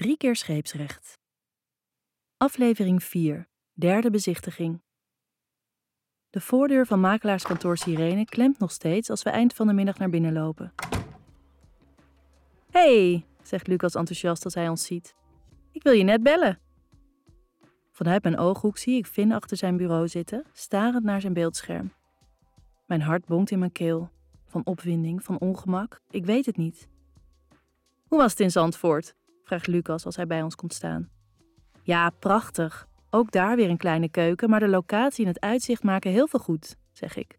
Drie keer scheepsrecht. Aflevering 4. Derde bezichtiging. De voordeur van makelaarskantoor Sirene klemt nog steeds als we eind van de middag naar binnen lopen. Hey, zegt Lucas enthousiast als hij ons ziet. Ik wil je net bellen. Vanuit mijn ooghoek zie ik Finn achter zijn bureau zitten, starend naar zijn beeldscherm. Mijn hart bonkt in mijn keel. Van opwinding, van ongemak, ik weet het niet. Hoe was het in Zandvoort? Vraagt Lucas als hij bij ons komt staan. Ja, prachtig. Ook daar weer een kleine keuken, maar de locatie en het uitzicht maken heel veel goed, zeg ik.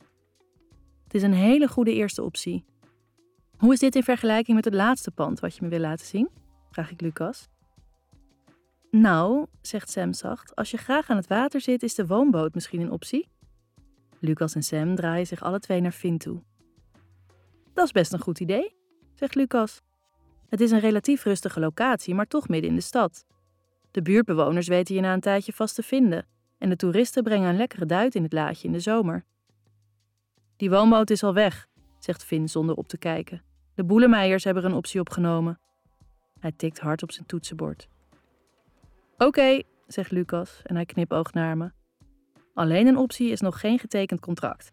Het is een hele goede eerste optie. Hoe is dit in vergelijking met het laatste pand wat je me wil laten zien? vraag ik Lucas. Nou, zegt Sam zacht, als je graag aan het water zit, is de woonboot misschien een optie. Lucas en Sam draaien zich alle twee naar Finn toe. Dat is best een goed idee, zegt Lucas. Het is een relatief rustige locatie, maar toch midden in de stad. De buurtbewoners weten je na een tijdje vast te vinden en de toeristen brengen een lekkere duit in het laadje in de zomer. Die woonboot is al weg, zegt Finn zonder op te kijken. De Boelemeijers hebben er een optie opgenomen. Hij tikt hard op zijn toetsenbord. Oké, zegt Lucas en hij knipoogt naar me. Alleen een optie is nog geen getekend contract.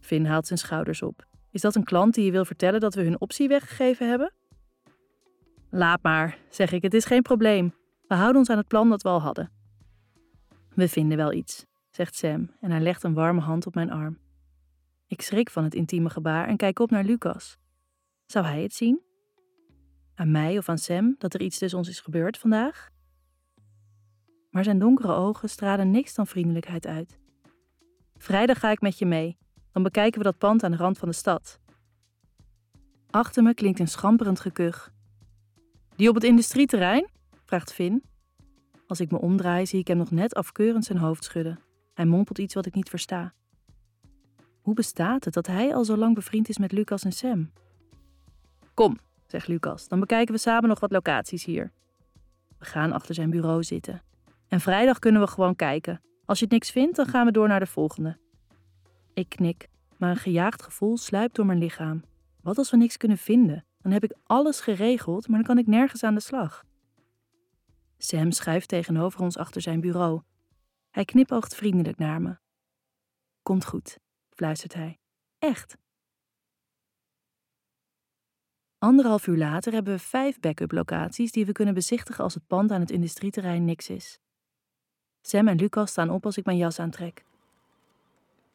Finn haalt zijn schouders op. Is dat een klant die je wil vertellen dat we hun optie weggegeven hebben? Laat maar, zeg ik, het is geen probleem. We houden ons aan het plan dat we al hadden. We vinden wel iets, zegt Sam en hij legt een warme hand op mijn arm. Ik schrik van het intieme gebaar en kijk op naar Lucas. Zou hij het zien? Aan mij of aan Sam dat er iets tussen ons is gebeurd vandaag? Maar zijn donkere ogen stralen niks dan vriendelijkheid uit. Vrijdag ga ik met je mee. Dan bekijken we dat pand aan de rand van de stad. Achter me klinkt een schamperend gekuch. Die op het industrieterrein? vraagt Finn. Als ik me omdraai, zie ik hem nog net afkeurend zijn hoofd schudden. Hij mompelt iets wat ik niet versta. Hoe bestaat het dat hij al zo lang bevriend is met Lucas en Sam? Kom, zegt Lucas, dan bekijken we samen nog wat locaties hier. We gaan achter zijn bureau zitten. En vrijdag kunnen we gewoon kijken. Als je het niks vindt, dan gaan we door naar de volgende. Ik knik, maar een gejaagd gevoel sluipt door mijn lichaam. Wat als we niks kunnen vinden? Dan heb ik alles geregeld, maar dan kan ik nergens aan de slag. Sam schuift tegenover ons achter zijn bureau. Hij knipoogt vriendelijk naar me. Komt goed, fluistert hij. Echt. Anderhalf uur later hebben we vijf backup locaties die we kunnen bezichtigen als het pand aan het industrieterrein niks is. Sam en Lucas staan op als ik mijn jas aantrek.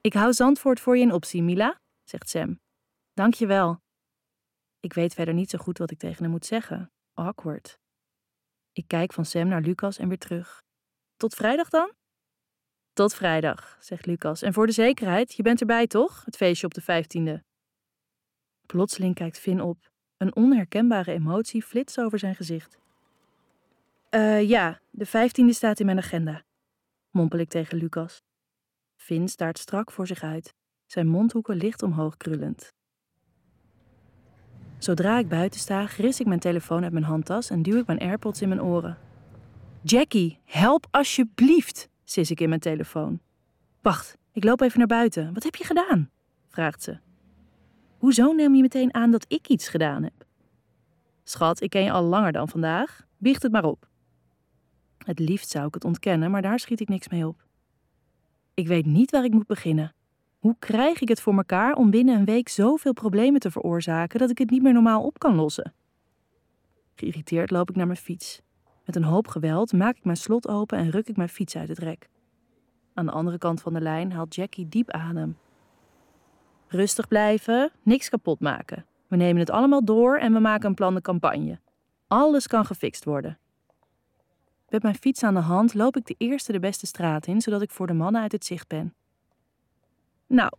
Ik hou Zandvoort voor je in optie, Mila, zegt Sam. Dank je wel. Ik weet verder niet zo goed wat ik tegen hem moet zeggen. Awkward. Ik kijk van Sam naar Lucas en weer terug. Tot vrijdag dan? Tot vrijdag, zegt Lucas. En voor de zekerheid, je bent erbij toch? Het feestje op de vijftiende. Plotseling kijkt Finn op. Een onherkenbare emotie flitst over zijn gezicht. Uh, ja, de vijftiende staat in mijn agenda, mompel ik tegen Lucas. Finn staart strak voor zich uit, zijn mondhoeken licht omhoog krullend. Zodra ik buiten sta, gris ik mijn telefoon uit mijn handtas en duw ik mijn AirPods in mijn oren. Jackie, help alsjeblieft, sis ik in mijn telefoon. Wacht, ik loop even naar buiten. Wat heb je gedaan? vraagt ze. Hoezo neem je meteen aan dat ik iets gedaan heb? Schat, ik ken je al langer dan vandaag. Biecht het maar op. Het liefst zou ik het ontkennen, maar daar schiet ik niks mee op. Ik weet niet waar ik moet beginnen. Hoe krijg ik het voor mekaar om binnen een week zoveel problemen te veroorzaken dat ik het niet meer normaal op kan lossen? Geïrriteerd loop ik naar mijn fiets. Met een hoop geweld maak ik mijn slot open en ruk ik mijn fiets uit het rek. Aan de andere kant van de lijn haalt Jackie diep adem. Rustig blijven, niks kapot maken. We nemen het allemaal door en we maken een plan de campagne. Alles kan gefixt worden. Met mijn fiets aan de hand loop ik de eerste de beste straat in, zodat ik voor de mannen uit het zicht ben. Nou,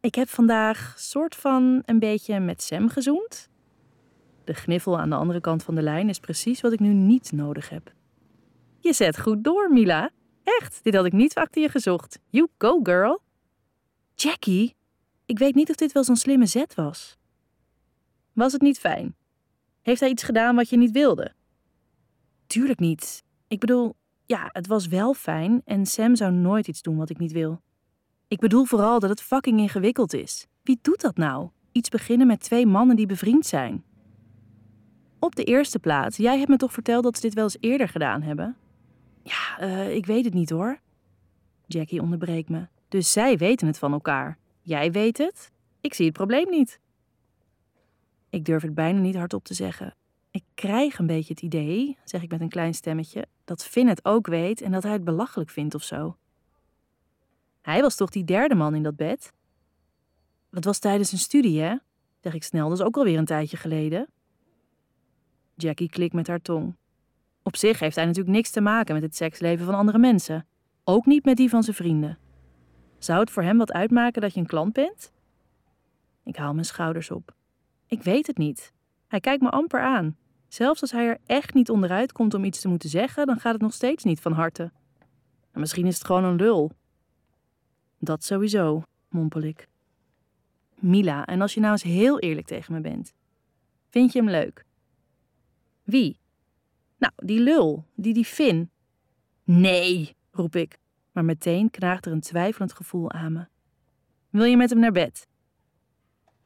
ik heb vandaag soort van een beetje met Sam gezoend. De gniffel aan de andere kant van de lijn is precies wat ik nu niet nodig heb. Je zet goed door, Mila. Echt, dit had ik niet achter je gezocht. You go, girl. Jackie, ik weet niet of dit wel zo'n slimme zet was. Was het niet fijn? Heeft hij iets gedaan wat je niet wilde? Tuurlijk niet. Ik bedoel, ja, het was wel fijn en Sam zou nooit iets doen wat ik niet wil. Ik bedoel vooral dat het fucking ingewikkeld is. Wie doet dat nou? Iets beginnen met twee mannen die bevriend zijn. Op de eerste plaats, jij hebt me toch verteld dat ze dit wel eens eerder gedaan hebben? Ja, uh, ik weet het niet hoor. Jackie onderbreekt me. Dus zij weten het van elkaar. Jij weet het? Ik zie het probleem niet. Ik durf het bijna niet hardop te zeggen. Ik krijg een beetje het idee, zeg ik met een klein stemmetje, dat Finn het ook weet en dat hij het belachelijk vindt of zo. Hij was toch die derde man in dat bed? Dat was tijdens een studie, hè? Zeg ik snel, dat is ook alweer een tijdje geleden. Jackie klikt met haar tong. Op zich heeft hij natuurlijk niks te maken met het seksleven van andere mensen. Ook niet met die van zijn vrienden. Zou het voor hem wat uitmaken dat je een klant bent? Ik haal mijn schouders op. Ik weet het niet. Hij kijkt me amper aan. Zelfs als hij er echt niet onderuit komt om iets te moeten zeggen, dan gaat het nog steeds niet van harte. En misschien is het gewoon een lul. Dat sowieso, mompel ik. Mila, en als je nou eens heel eerlijk tegen me bent, vind je hem leuk? Wie? Nou, die lul, die die Finn. Nee, roep ik, maar meteen knaagt er een twijfelend gevoel aan me. Wil je met hem naar bed?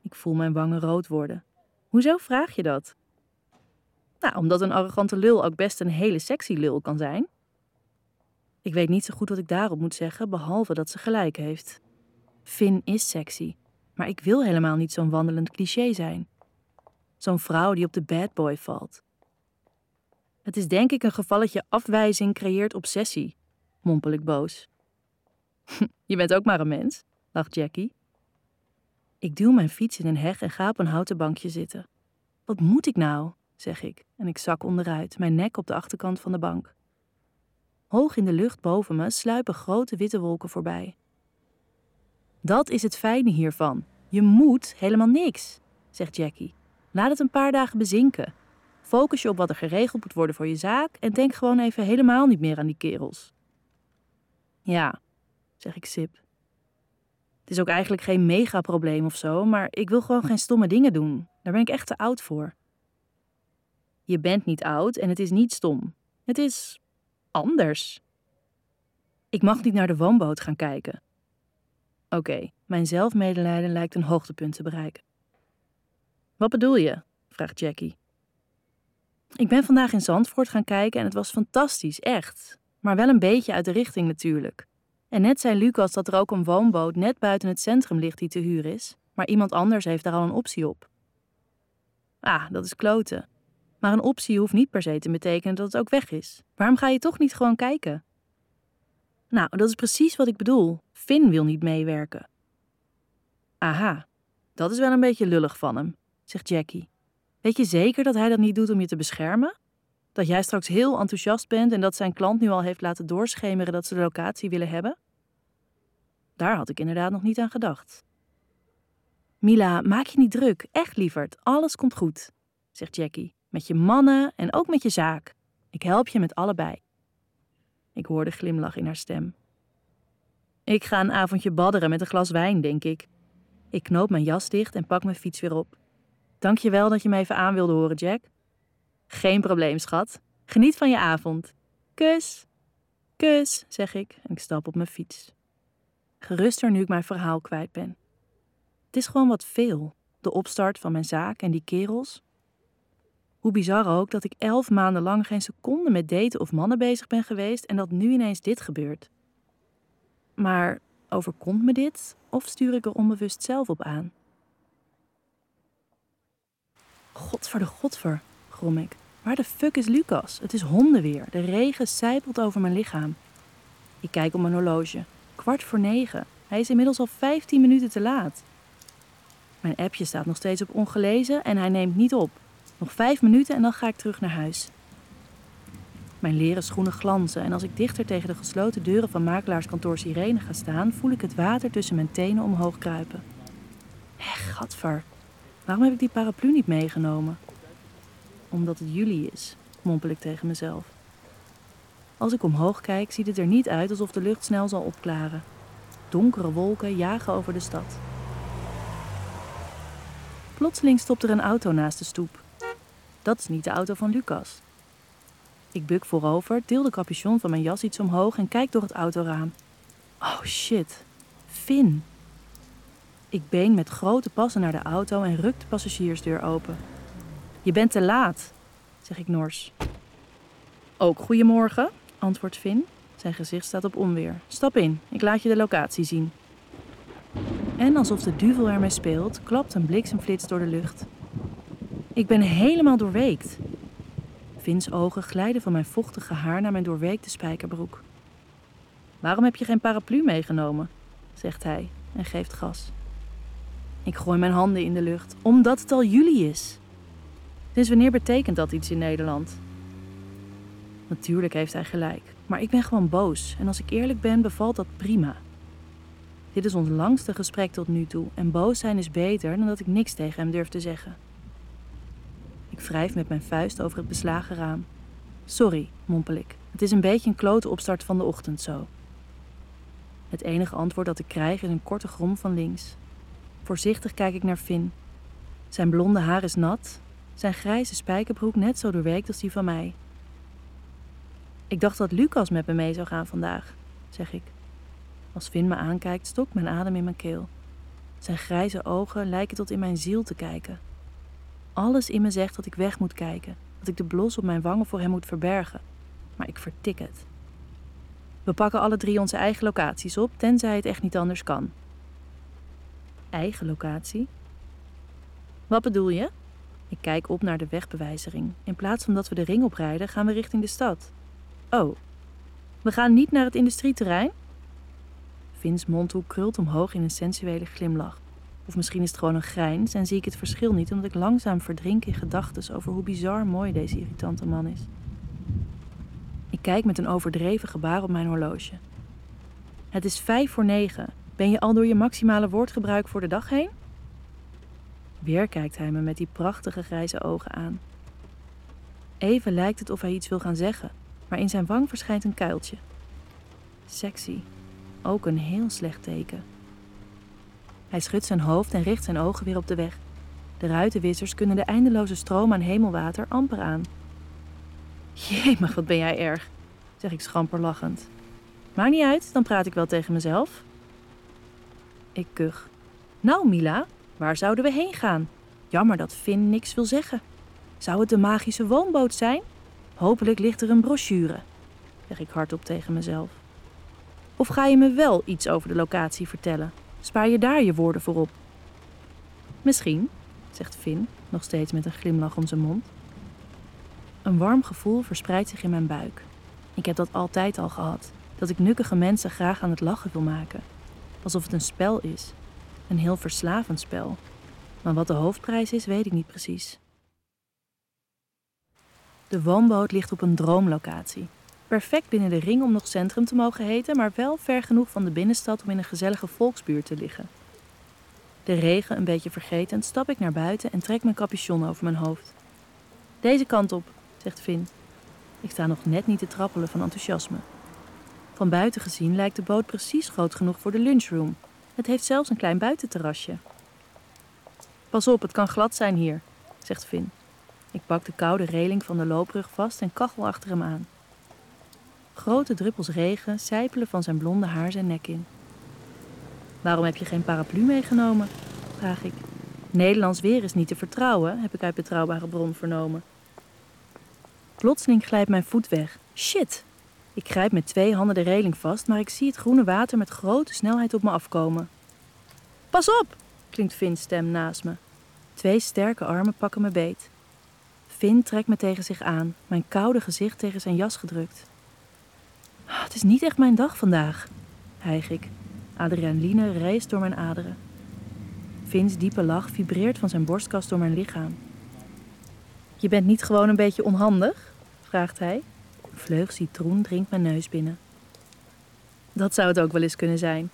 Ik voel mijn wangen rood worden. Hoezo vraag je dat? Nou, omdat een arrogante lul ook best een hele sexy lul kan zijn. Ik weet niet zo goed wat ik daarop moet zeggen, behalve dat ze gelijk heeft. Finn is sexy, maar ik wil helemaal niet zo'n wandelend cliché zijn. Zo'n vrouw die op de bad boy valt. Het is denk ik een gevalletje afwijzing creëert obsessie, mompel ik boos. Je bent ook maar een mens, lacht Jackie. Ik duw mijn fiets in een heg en ga op een houten bankje zitten. Wat moet ik nou? zeg ik en ik zak onderuit, mijn nek op de achterkant van de bank. Hoog in de lucht boven me sluipen grote witte wolken voorbij. Dat is het fijne hiervan. Je moet helemaal niks, zegt Jackie. Laat het een paar dagen bezinken. Focus je op wat er geregeld moet worden voor je zaak en denk gewoon even helemaal niet meer aan die kerels. Ja, zeg ik sip. Het is ook eigenlijk geen megaprobleem of zo, maar ik wil gewoon geen stomme dingen doen. Daar ben ik echt te oud voor. Je bent niet oud en het is niet stom. Het is anders. Ik mag niet naar de woonboot gaan kijken. Oké, mijn zelfmedelijden lijkt een hoogtepunt te bereiken. Wat bedoel je? vraagt Jackie. Ik ben vandaag in Zandvoort gaan kijken en het was fantastisch, echt. Maar wel een beetje uit de richting natuurlijk. En net zei Lucas dat er ook een woonboot net buiten het centrum ligt die te huur is, maar iemand anders heeft daar al een optie op. Ah, dat is kloten. Maar een optie hoeft niet per se te betekenen dat het ook weg is. Waarom ga je toch niet gewoon kijken? Nou, dat is precies wat ik bedoel. Finn wil niet meewerken. Aha, dat is wel een beetje lullig van hem, zegt Jackie. Weet je zeker dat hij dat niet doet om je te beschermen? Dat jij straks heel enthousiast bent en dat zijn klant nu al heeft laten doorschemeren dat ze de locatie willen hebben? Daar had ik inderdaad nog niet aan gedacht. Mila, maak je niet druk, echt lieverd, alles komt goed, zegt Jackie. Met je mannen en ook met je zaak. Ik help je met allebei. Ik hoor de glimlach in haar stem. Ik ga een avondje badderen met een glas wijn, denk ik. Ik knoop mijn jas dicht en pak mijn fiets weer op. Dank je wel dat je me even aan wilde horen, Jack. Geen probleem, schat. Geniet van je avond. Kus. Kus, zeg ik en ik stap op mijn fiets. Geruster nu ik mijn verhaal kwijt ben. Het is gewoon wat veel, de opstart van mijn zaak en die kerels. Hoe bizar ook dat ik elf maanden lang geen seconde met daten of mannen bezig ben geweest en dat nu ineens dit gebeurt. Maar overkomt me dit of stuur ik er onbewust zelf op aan? Godver de godver, grom ik. Waar de fuck is Lucas? Het is hondenweer. De regen sijpelt over mijn lichaam. Ik kijk op mijn horloge. Kwart voor negen. Hij is inmiddels al 15 minuten te laat. Mijn appje staat nog steeds op ongelezen en hij neemt niet op. Nog vijf minuten en dan ga ik terug naar huis. Mijn leren schoenen glanzen en als ik dichter tegen de gesloten deuren van makelaarskantoor Sirene ga staan, voel ik het water tussen mijn tenen omhoog kruipen. Hé, gadver. Waarom heb ik die paraplu niet meegenomen? Omdat het juli is, mompel ik tegen mezelf. Als ik omhoog kijk, ziet het er niet uit alsof de lucht snel zal opklaren. Donkere wolken jagen over de stad. Plotseling stopt er een auto naast de stoep. Dat is niet de auto van Lucas. Ik buk voorover, til de capuchon van mijn jas iets omhoog en kijk door het autoraam. Oh shit, Finn. Ik been met grote passen naar de auto en ruk de passagiersdeur open. Je bent te laat, zeg ik nors. Ook goedemorgen, antwoordt Finn. Zijn gezicht staat op onweer. Stap in, ik laat je de locatie zien. En alsof de duvel ermee speelt, klapt een bliksemflits door de lucht. Ik ben helemaal doorweekt. Vins ogen glijden van mijn vochtige haar naar mijn doorweekte spijkerbroek. Waarom heb je geen paraplu meegenomen? zegt hij en geeft gas. Ik gooi mijn handen in de lucht, omdat het al juli is. Sinds wanneer betekent dat iets in Nederland? Natuurlijk heeft hij gelijk, maar ik ben gewoon boos en als ik eerlijk ben, bevalt dat prima. Dit is ons langste gesprek tot nu toe en boos zijn is beter dan dat ik niks tegen hem durf te zeggen. Ik wrijf met mijn vuist over het beslagen raam. Sorry, mompel ik. Het is een beetje een klote opstart van de ochtend zo. Het enige antwoord dat ik krijg is een korte grom van links. Voorzichtig kijk ik naar Finn. Zijn blonde haar is nat, zijn grijze spijkerbroek net zo doorweekt als die van mij. Ik dacht dat Lucas met me mee zou gaan vandaag, zeg ik. Als Finn me aankijkt, stokt mijn adem in mijn keel. Zijn grijze ogen lijken tot in mijn ziel te kijken. Alles in me zegt dat ik weg moet kijken, dat ik de blos op mijn wangen voor hem moet verbergen. Maar ik vertik het. We pakken alle drie onze eigen locaties op, tenzij het echt niet anders kan. Eigen locatie? Wat bedoel je? Ik kijk op naar de wegbewijzering. In plaats van dat we de ring oprijden, gaan we richting de stad. Oh, we gaan niet naar het industrieterrein? Vins mondhoek krult omhoog in een sensuele glimlach. Of misschien is het gewoon een grijns en zie ik het verschil niet omdat ik langzaam verdrink in gedachten over hoe bizar mooi deze irritante man is. Ik kijk met een overdreven gebaar op mijn horloge. Het is vijf voor negen. Ben je al door je maximale woordgebruik voor de dag heen? Weer kijkt hij me met die prachtige grijze ogen aan. Even lijkt het of hij iets wil gaan zeggen, maar in zijn wang verschijnt een kuiltje. Sexy. Ook een heel slecht teken. Hij schudt zijn hoofd en richt zijn ogen weer op de weg. De ruitenwissers kunnen de eindeloze stroom aan hemelwater amper aan. Jemig, wat ben jij erg, zeg ik schamper lachend. Maakt niet uit, dan praat ik wel tegen mezelf. Ik kuch. Nou, Mila, waar zouden we heen gaan? Jammer dat Finn niks wil zeggen. Zou het de magische woonboot zijn? Hopelijk ligt er een brochure, zeg ik hardop tegen mezelf. Of ga je me wel iets over de locatie vertellen? Spaar je daar je woorden voor op? Misschien, zegt Finn, nog steeds met een glimlach om zijn mond. Een warm gevoel verspreidt zich in mijn buik. Ik heb dat altijd al gehad, dat ik nukkige mensen graag aan het lachen wil maken. Alsof het een spel is. Een heel verslavend spel. Maar wat de hoofdprijs is, weet ik niet precies. De woonboot ligt op een droomlocatie. Perfect binnen de ring om nog centrum te mogen heten, maar wel ver genoeg van de binnenstad om in een gezellige volksbuurt te liggen. De regen een beetje vergeten, stap ik naar buiten en trek mijn capuchon over mijn hoofd. Deze kant op, zegt Finn. Ik sta nog net niet te trappelen van enthousiasme. Van buiten gezien lijkt de boot precies groot genoeg voor de lunchroom. Het heeft zelfs een klein buitenterrasje. Pas op, het kan glad zijn hier, zegt Finn. Ik pak de koude reling van de loopbrug vast en kachel achter hem aan. Grote druppels regen sijpelen van zijn blonde haar zijn nek in. Waarom heb je geen paraplu meegenomen? vraag ik. Nederlands weer is niet te vertrouwen, heb ik uit betrouwbare bron vernomen. Plotseling glijdt mijn voet weg. Shit! Ik grijp met twee handen de reling vast, maar ik zie het groene water met grote snelheid op me afkomen. Pas op! klinkt Finn's stem naast me. Twee sterke armen pakken me beet. Finn trekt me tegen zich aan, mijn koude gezicht tegen zijn jas gedrukt. Ah, het is niet echt mijn dag vandaag, hijg ik. Adrenaline reist door mijn aderen. Vin's diepe lach vibreert van zijn borstkas door mijn lichaam. Je bent niet gewoon een beetje onhandig? vraagt hij. Een vleug citroen dringt mijn neus binnen. Dat zou het ook wel eens kunnen zijn.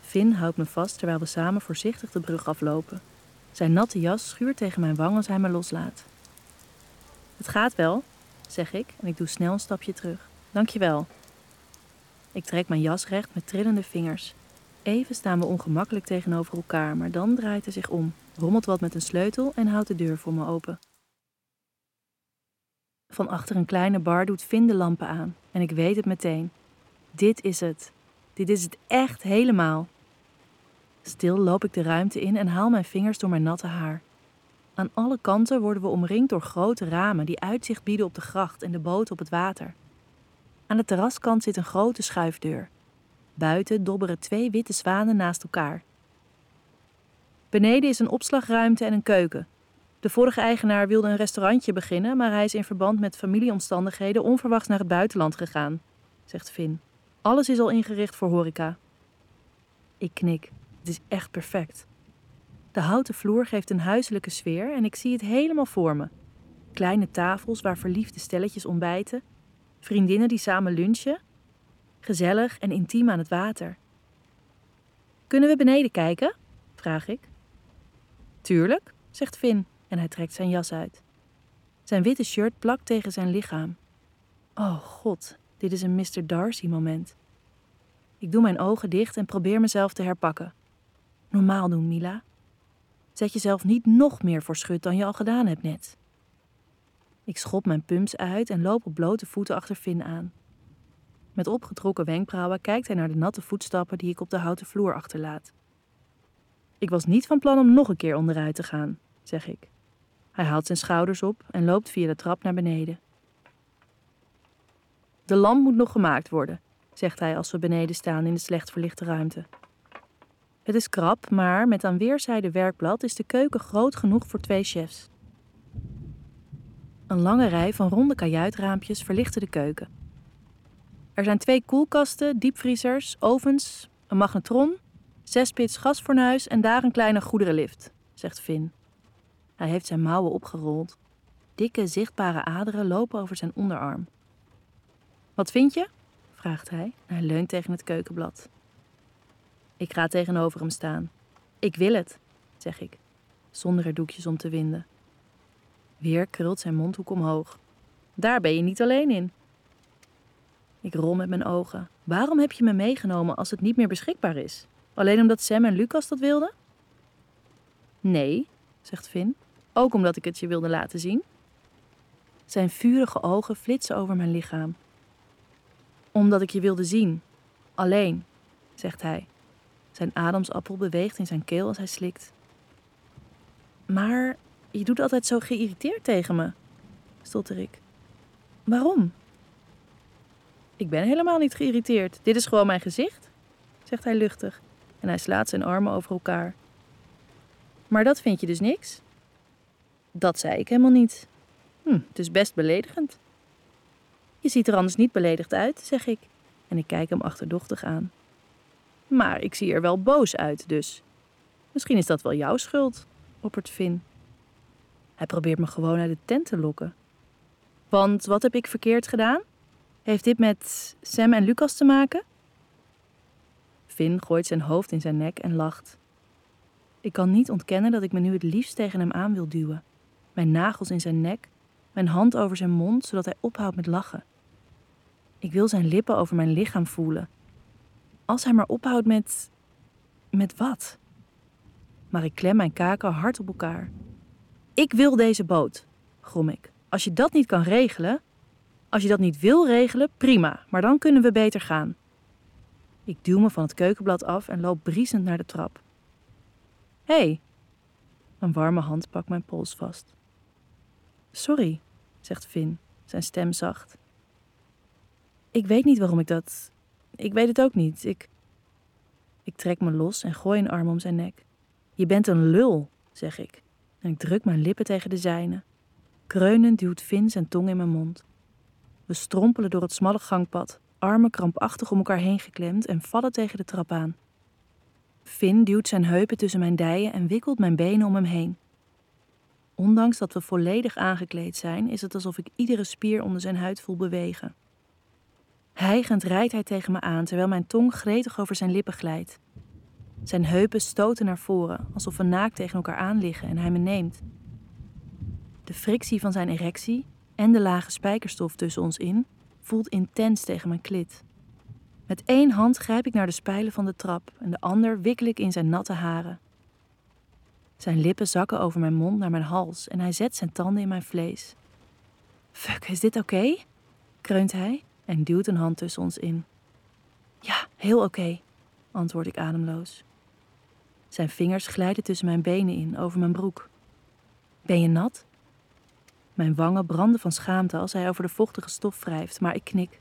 Finn houdt me vast terwijl we samen voorzichtig de brug aflopen. Zijn natte jas schuurt tegen mijn wang als hij me loslaat. Het gaat wel, zeg ik en ik doe snel een stapje terug. Dankjewel. Ik trek mijn jas recht met trillende vingers. Even staan we ongemakkelijk tegenover elkaar, maar dan draait hij zich om, rommelt wat met een sleutel en houdt de deur voor me open. Van achter een kleine bar doet Finn de lampen aan en ik weet het meteen. Dit is het. Dit is het echt helemaal. Stil loop ik de ruimte in en haal mijn vingers door mijn natte haar. Aan alle kanten worden we omringd door grote ramen die uitzicht bieden op de gracht en de boot op het water. Aan de terraskant zit een grote schuifdeur. Buiten dobberen twee witte zwanen naast elkaar. Beneden is een opslagruimte en een keuken. De vorige eigenaar wilde een restaurantje beginnen, maar hij is in verband met familieomstandigheden onverwachts naar het buitenland gegaan, zegt Finn. Alles is al ingericht voor horeca. Ik knik. Het is echt perfect. De houten vloer geeft een huiselijke sfeer en ik zie het helemaal voor me. Kleine tafels waar verliefde stelletjes ontbijten, vriendinnen die samen lunchen, gezellig en intiem aan het water. Kunnen we beneden kijken? vraag ik. Tuurlijk, zegt Finn en hij trekt zijn jas uit. Zijn witte shirt plakt tegen zijn lichaam. Oh god, dit is een Mr. Darcy-moment. Ik doe mijn ogen dicht en probeer mezelf te herpakken. Normaal doen, Mila. Zet jezelf niet nog meer voor schut dan je al gedaan hebt net. Ik schop mijn pumps uit en loop op blote voeten achter Finn aan. Met opgetrokken wenkbrauwen kijkt hij naar de natte voetstappen die ik op de houten vloer achterlaat. Ik was niet van plan om nog een keer onderuit te gaan, zeg ik. Hij haalt zijn schouders op en loopt via de trap naar beneden. De lamp moet nog gemaakt worden, zegt hij als we beneden staan in de slecht verlichte ruimte. Het is krap, maar met aan weerszijden werkblad is de keuken groot genoeg voor twee chefs. Een lange rij van ronde kajuitraampjes verlichten de keuken. Er zijn twee koelkasten, diepvriezers, ovens, een magnetron, zes pits gasfornuis en daar een kleine goederenlift, zegt Finn. Hij heeft zijn mouwen opgerold. Dikke, zichtbare aderen lopen over zijn onderarm. Wat vind je? vraagt hij en hij leunt tegen het keukenblad. Ik ga tegenover hem staan. Ik wil het, zeg ik, zonder er doekjes om te winden. Weer krult zijn mondhoek omhoog. Daar ben je niet alleen in. Ik rol met mijn ogen. Waarom heb je me meegenomen als het niet meer beschikbaar is? Alleen omdat Sam en Lucas dat wilden? Nee, zegt Finn. Ook omdat ik het je wilde laten zien. Zijn vurige ogen flitsen over mijn lichaam. Omdat ik je wilde zien. Alleen, zegt hij. Zijn ademsappel beweegt in zijn keel als hij slikt. Maar je doet altijd zo geïrriteerd tegen me, stotter ik. Waarom? Ik ben helemaal niet geïrriteerd. Dit is gewoon mijn gezicht, zegt hij luchtig en hij slaat zijn armen over elkaar. Maar dat vind je dus niks? Dat zei ik helemaal niet. Hm, het is best beledigend. Je ziet er anders niet beledigd uit, zeg ik, en ik kijk hem achterdochtig aan. Maar ik zie er wel boos uit, dus. Misschien is dat wel jouw schuld, oppert Finn. Hij probeert me gewoon uit de tent te lokken. Want wat heb ik verkeerd gedaan? Heeft dit met Sam en Lucas te maken? Finn gooit zijn hoofd in zijn nek en lacht. Ik kan niet ontkennen dat ik me nu het liefst tegen hem aan wil duwen. Mijn nagels in zijn nek, mijn hand over zijn mond, zodat hij ophoudt met lachen. Ik wil zijn lippen over mijn lichaam voelen. Als hij maar ophoudt met. met wat? Maar ik klem mijn kaken hard op elkaar. Ik wil deze boot, grom ik. Als je dat niet kan regelen. Als je dat niet wil regelen, prima, maar dan kunnen we beter gaan. Ik duw me van het keukenblad af en loop briesend naar de trap. Hé! Hey. Een warme hand pakt mijn pols vast. Sorry, zegt Finn, zijn stem zacht. Ik weet niet waarom ik dat. Ik weet het ook niet. Ik. Ik trek me los en gooi een arm om zijn nek. Je bent een lul, zeg ik. En ik druk mijn lippen tegen de zijne. Kreunend duwt Finn zijn tong in mijn mond. We strompelen door het smalle gangpad, armen krampachtig om elkaar heen geklemd en vallen tegen de trap aan. Finn duwt zijn heupen tussen mijn dijen en wikkelt mijn benen om hem heen. Ondanks dat we volledig aangekleed zijn, is het alsof ik iedere spier onder zijn huid voel bewegen. Hijgend rijdt hij tegen me aan terwijl mijn tong gretig over zijn lippen glijdt. Zijn heupen stoten naar voren, alsof we naakt tegen elkaar aan liggen en hij me neemt. De frictie van zijn erectie en de lage spijkerstof tussen ons in voelt intens tegen mijn klit. Met één hand grijp ik naar de spijlen van de trap en de ander wikkel ik in zijn natte haren. Zijn lippen zakken over mijn mond naar mijn hals en hij zet zijn tanden in mijn vlees. Fuck, is dit oké? kreunt hij en duwt een hand tussen ons in. Ja, heel oké, antwoord ik ademloos. Zijn vingers glijden tussen mijn benen in over mijn broek. Ben je nat? Mijn wangen branden van schaamte als hij over de vochtige stof wrijft, maar ik knik.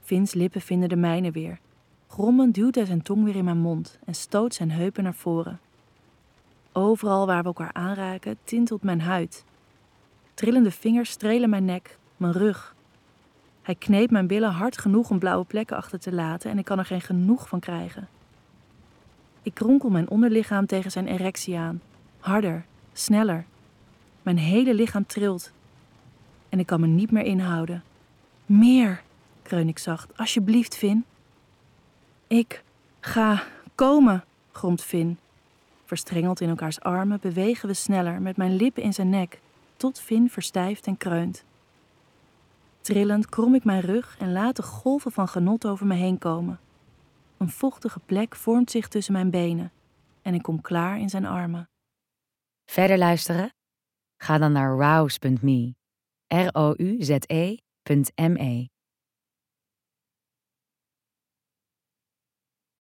Vins lippen vinden de mijne weer. Grommend duwt hij zijn tong weer in mijn mond en stoot zijn heupen naar voren. Overal waar we elkaar aanraken, tintelt mijn huid. Trillende vingers strelen mijn nek, mijn rug. Hij kneept mijn billen hard genoeg om blauwe plekken achter te laten en ik kan er geen genoeg van krijgen. Ik kronkel mijn onderlichaam tegen zijn erectie aan. Harder, sneller. Mijn hele lichaam trilt. En ik kan me niet meer inhouden. Meer, kreun ik zacht. Alsjeblieft, Vin. Ik ga komen, gromt Vin. Verstrengeld in elkaars armen bewegen we sneller met mijn lippen in zijn nek, tot Vin verstijft en kreunt. Trillend krom ik mijn rug en laat de golven van genot over me heen komen. Een vochtige plek vormt zich tussen mijn benen en ik kom klaar in zijn armen. Verder luisteren? Ga dan naar rouse.me. R-O-U-Z-E.me.